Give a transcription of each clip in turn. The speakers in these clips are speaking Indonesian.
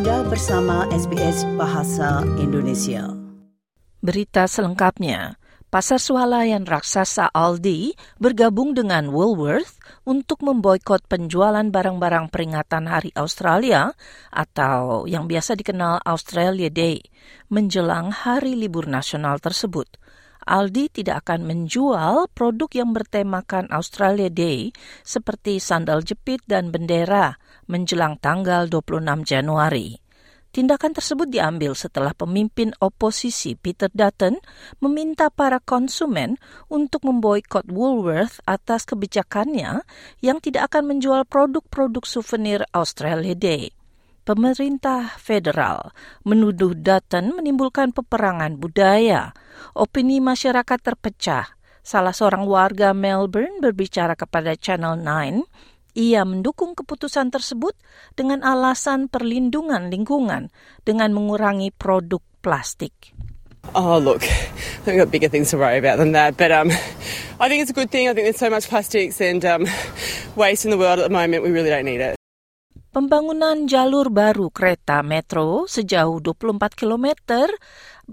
Anda bersama SBS Bahasa Indonesia. Berita selengkapnya. Pasar swalayan raksasa Aldi bergabung dengan Woolworth untuk memboikot penjualan barang-barang peringatan Hari Australia atau yang biasa dikenal Australia Day menjelang hari libur nasional tersebut. Aldi tidak akan menjual produk yang bertemakan Australia Day seperti sandal jepit dan bendera menjelang tanggal 26 Januari. Tindakan tersebut diambil setelah pemimpin oposisi Peter Dutton meminta para konsumen untuk memboikot Woolworth atas kebijakannya yang tidak akan menjual produk-produk souvenir Australia Day. Pemerintah federal menuduh Dutton menimbulkan peperangan budaya. Opini masyarakat terpecah. Salah seorang warga Melbourne berbicara kepada Channel 9 ia mendukung keputusan tersebut dengan alasan perlindungan lingkungan dengan mengurangi produk plastik. Oh, look, we've got bigger things to worry about than that. But um, I think it's a good thing. I think there's so much plastics and um, waste in the world at the moment. We really don't need it. Pembangunan jalur baru kereta metro sejauh 24 km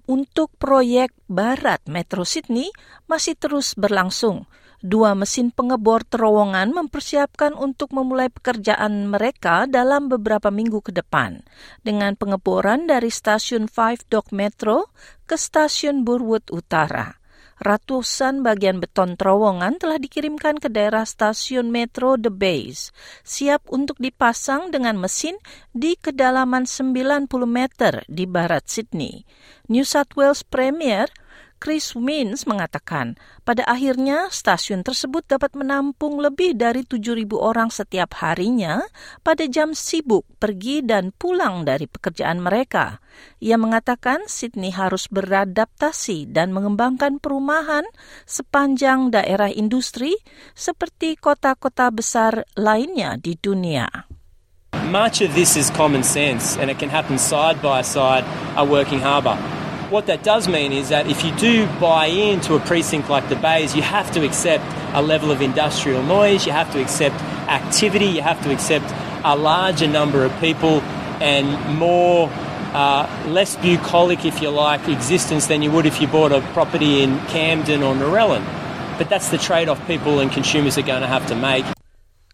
untuk proyek barat Metro Sydney masih terus berlangsung. Dua mesin pengebor terowongan mempersiapkan untuk memulai pekerjaan mereka dalam beberapa minggu ke depan dengan pengeboran dari stasiun Five Dock Metro ke stasiun Burwood Utara. Ratusan bagian beton terowongan telah dikirimkan ke daerah stasiun metro The Base, siap untuk dipasang dengan mesin di kedalaman 90 meter di barat Sydney. New South Wales Premier Chris Mins mengatakan, pada akhirnya stasiun tersebut dapat menampung lebih dari 7.000 orang setiap harinya pada jam sibuk pergi dan pulang dari pekerjaan mereka. Ia mengatakan Sydney harus beradaptasi dan mengembangkan perumahan sepanjang daerah industri seperti kota-kota besar lainnya di dunia. Much of this is common sense and it can happen side by side a working harbour. What that does mean is that if you do buy into a precinct like the Bays, you have to accept a level of industrial noise, you have to accept activity, you have to accept a larger number of people and more uh, less bucolic, if you like, existence than you would if you bought a property in Camden or Narellan. But that's the trade off people and consumers are going to have to make.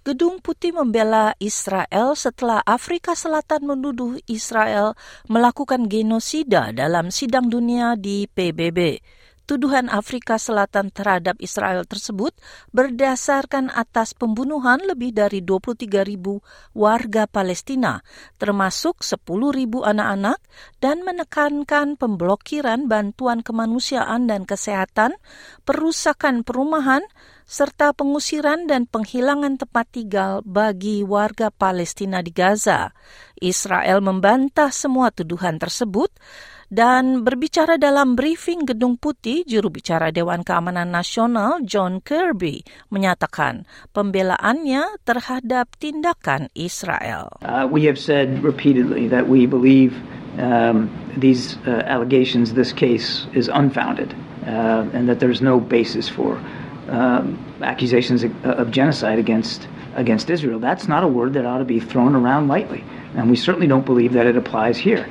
Gedung Putih membela Israel setelah Afrika Selatan menuduh Israel melakukan genosida dalam sidang dunia di PBB. Tuduhan Afrika Selatan terhadap Israel tersebut berdasarkan atas pembunuhan lebih dari 23 ribu warga Palestina, termasuk 10 ribu anak-anak, dan menekankan pemblokiran bantuan kemanusiaan dan kesehatan, perusakan perumahan, serta pengusiran dan penghilangan tempat tinggal bagi warga Palestina di Gaza. Israel membantah semua tuduhan tersebut dan berbicara dalam briefing Gedung Putih, juru bicara Dewan Keamanan Nasional John Kirby menyatakan pembelaannya terhadap tindakan Israel. Uh, we have said repeatedly that we believe um, these uh, allegations, this case is unfounded, uh, and that there's no basis for um, accusations of, of genocide against against Israel. That's not a word that ought to be thrown around lightly, and we certainly don't believe that it applies here.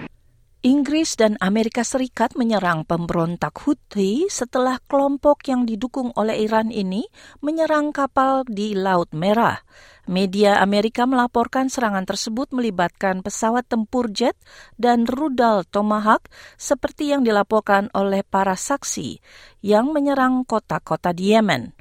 Inggris dan Amerika Serikat menyerang pemberontak Houthi setelah kelompok yang didukung oleh Iran ini menyerang kapal di Laut Merah. Media Amerika melaporkan serangan tersebut melibatkan pesawat tempur jet dan rudal Tomahawk seperti yang dilaporkan oleh para saksi yang menyerang kota-kota di Yemen.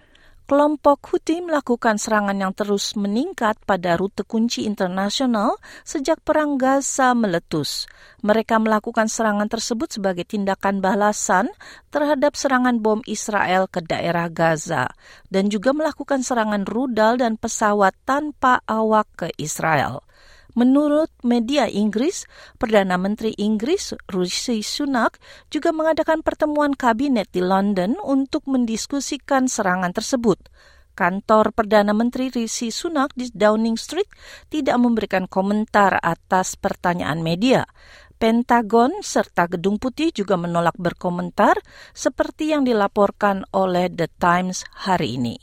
Kelompok Houthi melakukan serangan yang terus meningkat pada rute kunci internasional sejak Perang Gaza meletus. Mereka melakukan serangan tersebut sebagai tindakan balasan terhadap serangan bom Israel ke daerah Gaza dan juga melakukan serangan rudal dan pesawat tanpa awak ke Israel. Menurut media Inggris, Perdana Menteri Inggris Rishi Sunak juga mengadakan pertemuan kabinet di London untuk mendiskusikan serangan tersebut. Kantor Perdana Menteri Rishi Sunak di Downing Street tidak memberikan komentar atas pertanyaan media. Pentagon serta Gedung Putih juga menolak berkomentar seperti yang dilaporkan oleh The Times hari ini.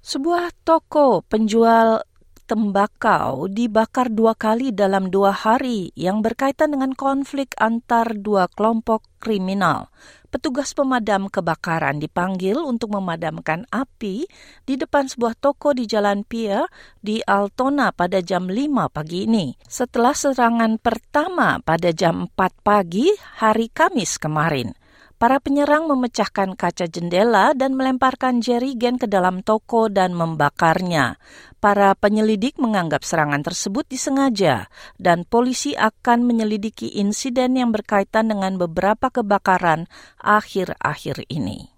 Sebuah toko penjual tembakau dibakar dua kali dalam dua hari yang berkaitan dengan konflik antar dua kelompok kriminal. Petugas pemadam kebakaran dipanggil untuk memadamkan api di depan sebuah toko di Jalan Pia di Altona pada jam 5 pagi ini. Setelah serangan pertama pada jam 4 pagi hari Kamis kemarin. Para penyerang memecahkan kaca jendela dan melemparkan jerigen ke dalam toko dan membakarnya. Para penyelidik menganggap serangan tersebut disengaja dan polisi akan menyelidiki insiden yang berkaitan dengan beberapa kebakaran akhir-akhir ini.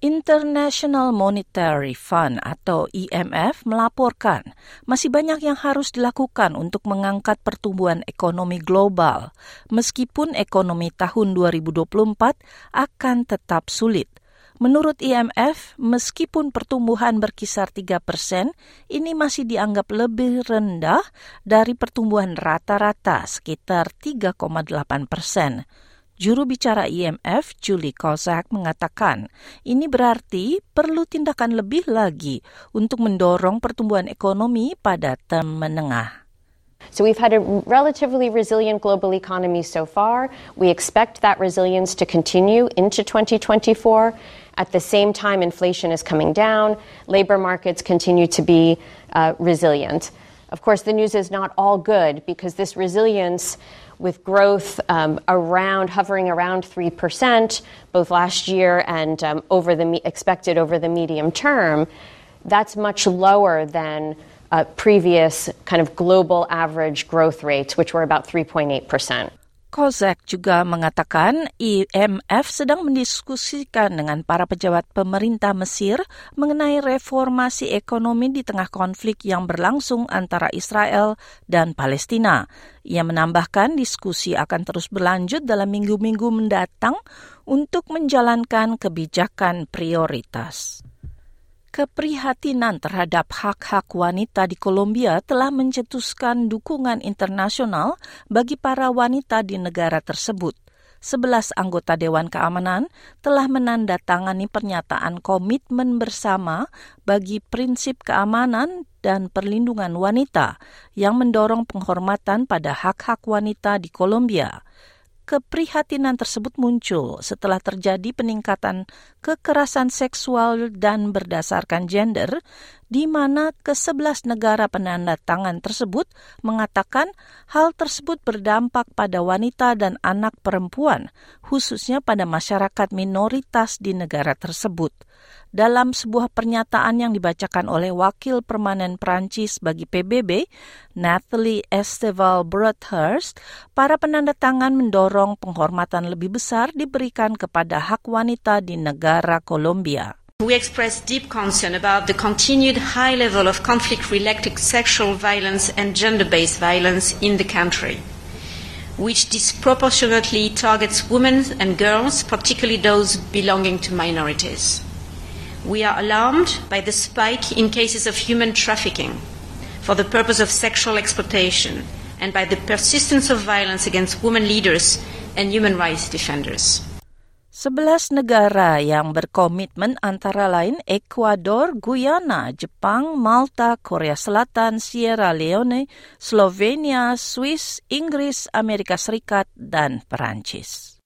International Monetary Fund atau IMF melaporkan masih banyak yang harus dilakukan untuk mengangkat pertumbuhan ekonomi global meskipun ekonomi tahun 2024 akan tetap sulit. Menurut IMF, meskipun pertumbuhan berkisar 3 persen, ini masih dianggap lebih rendah dari pertumbuhan rata-rata sekitar 3,8 persen. Juru bicara IMF, Julie Kozak, mengatakan ini berarti perlu tindakan lebih lagi untuk mendorong pertumbuhan ekonomi pada term menengah. So we've had a relatively resilient global economy so far. We expect that resilience to continue into 2024. At the same time, inflation is coming down, labor markets continue to be uh, resilient. Of course, the news is not all good because this resilience with growth um, around hovering around 3% both last year and um, over the expected over the medium term that's much lower than uh, previous kind of global average growth rates which were about 3.8%. Kozak juga mengatakan IMF sedang mendiskusikan dengan para pejabat pemerintah Mesir mengenai reformasi ekonomi di tengah konflik yang berlangsung antara Israel dan Palestina. Ia menambahkan diskusi akan terus berlanjut dalam minggu-minggu mendatang untuk menjalankan kebijakan prioritas. Keprihatinan terhadap hak-hak wanita di Kolombia telah mencetuskan dukungan internasional bagi para wanita di negara tersebut. Sebelas anggota Dewan Keamanan telah menandatangani pernyataan komitmen bersama bagi prinsip keamanan dan perlindungan wanita yang mendorong penghormatan pada hak-hak wanita di Kolombia keprihatinan tersebut muncul setelah terjadi peningkatan kekerasan seksual dan berdasarkan gender di mana ke-11 negara penanda tangan tersebut mengatakan hal tersebut berdampak pada wanita dan anak perempuan, khususnya pada masyarakat minoritas di negara tersebut dalam sebuah pernyataan yang dibacakan oleh Wakil Permanen Prancis bagi PBB, Natalie Esteval Broadhurst, para penanda tangan mendorong penghormatan lebih besar diberikan kepada hak wanita di negara Kolombia. We express deep concern about the continued high level of conflict-related sexual violence and gender-based violence in the country, which disproportionately targets women and girls, particularly those belonging to minorities. We are alarmed by the spike in cases of human trafficking for the purpose of sexual exploitation and by the persistence of violence against women leaders and human rights defenders. Sebelas negara yang berkomitmen antara lain Ekuador, Guyana, Jepang, Malta, Korea Selatan, Sierra Leone, Slovenia, Swiss, Inggris, Amerika Serikat, dan Perancis.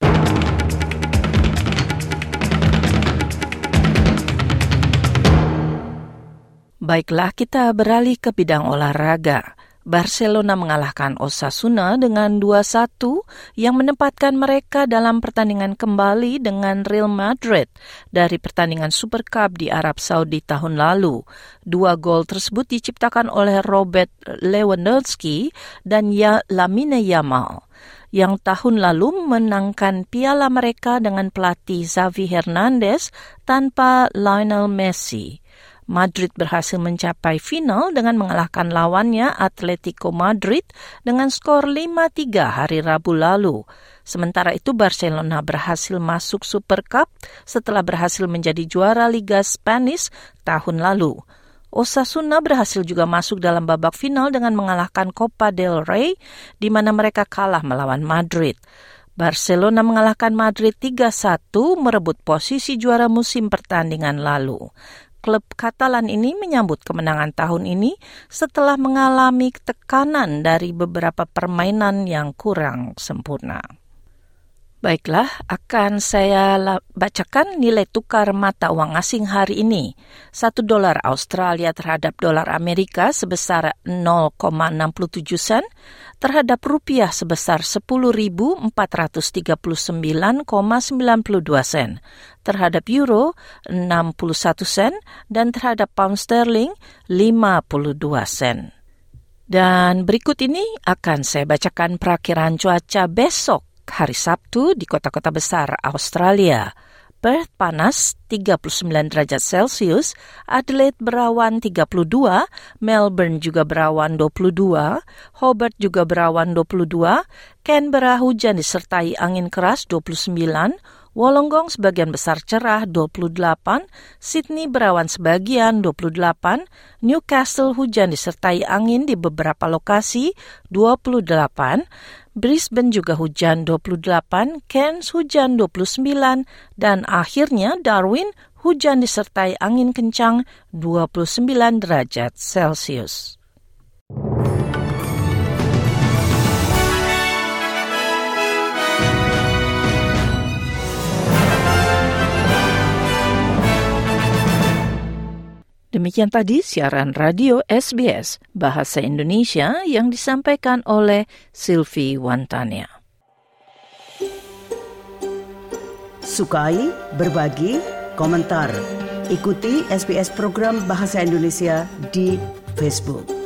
Baiklah, kita beralih ke bidang olahraga. Barcelona mengalahkan Osasuna dengan 2-1 yang menempatkan mereka dalam pertandingan kembali dengan Real Madrid dari pertandingan Super Cup di Arab Saudi tahun lalu. Dua gol tersebut diciptakan oleh Robert Lewandowski dan ya Lamine Yamal yang tahun lalu menangkan piala mereka dengan pelatih Xavi Hernandez tanpa Lionel Messi. Madrid berhasil mencapai final dengan mengalahkan lawannya Atletico Madrid dengan skor 5-3 hari Rabu lalu. Sementara itu Barcelona berhasil masuk Super Cup setelah berhasil menjadi juara Liga Spanish tahun lalu. Osasuna berhasil juga masuk dalam babak final dengan mengalahkan Copa del Rey di mana mereka kalah melawan Madrid. Barcelona mengalahkan Madrid 3-1 merebut posisi juara musim pertandingan lalu. Klub Katalan ini menyambut kemenangan tahun ini setelah mengalami tekanan dari beberapa permainan yang kurang sempurna. Baiklah, akan saya bacakan nilai tukar mata uang asing hari ini. Satu dolar Australia terhadap dolar Amerika sebesar 0,67 sen, terhadap rupiah sebesar 10.439,92 sen, terhadap euro 61 sen, dan terhadap pound sterling 52 sen. Dan berikut ini akan saya bacakan perakiran cuaca besok hari Sabtu di kota-kota besar Australia. Perth panas 39 derajat Celcius, Adelaide berawan 32, Melbourne juga berawan 22, Hobart juga berawan 22, Canberra hujan disertai angin keras 29, Wollongong sebagian besar cerah 28, Sydney berawan sebagian 28, Newcastle hujan disertai angin di beberapa lokasi 28, Brisbane juga hujan 28, Cairns hujan 29, dan akhirnya Darwin hujan disertai angin kencang 29 derajat Celcius. Demikian tadi siaran radio SBS Bahasa Indonesia yang disampaikan oleh Silvi Wantania. Sukai, berbagi, komentar. Ikuti SBS program Bahasa Indonesia di Facebook.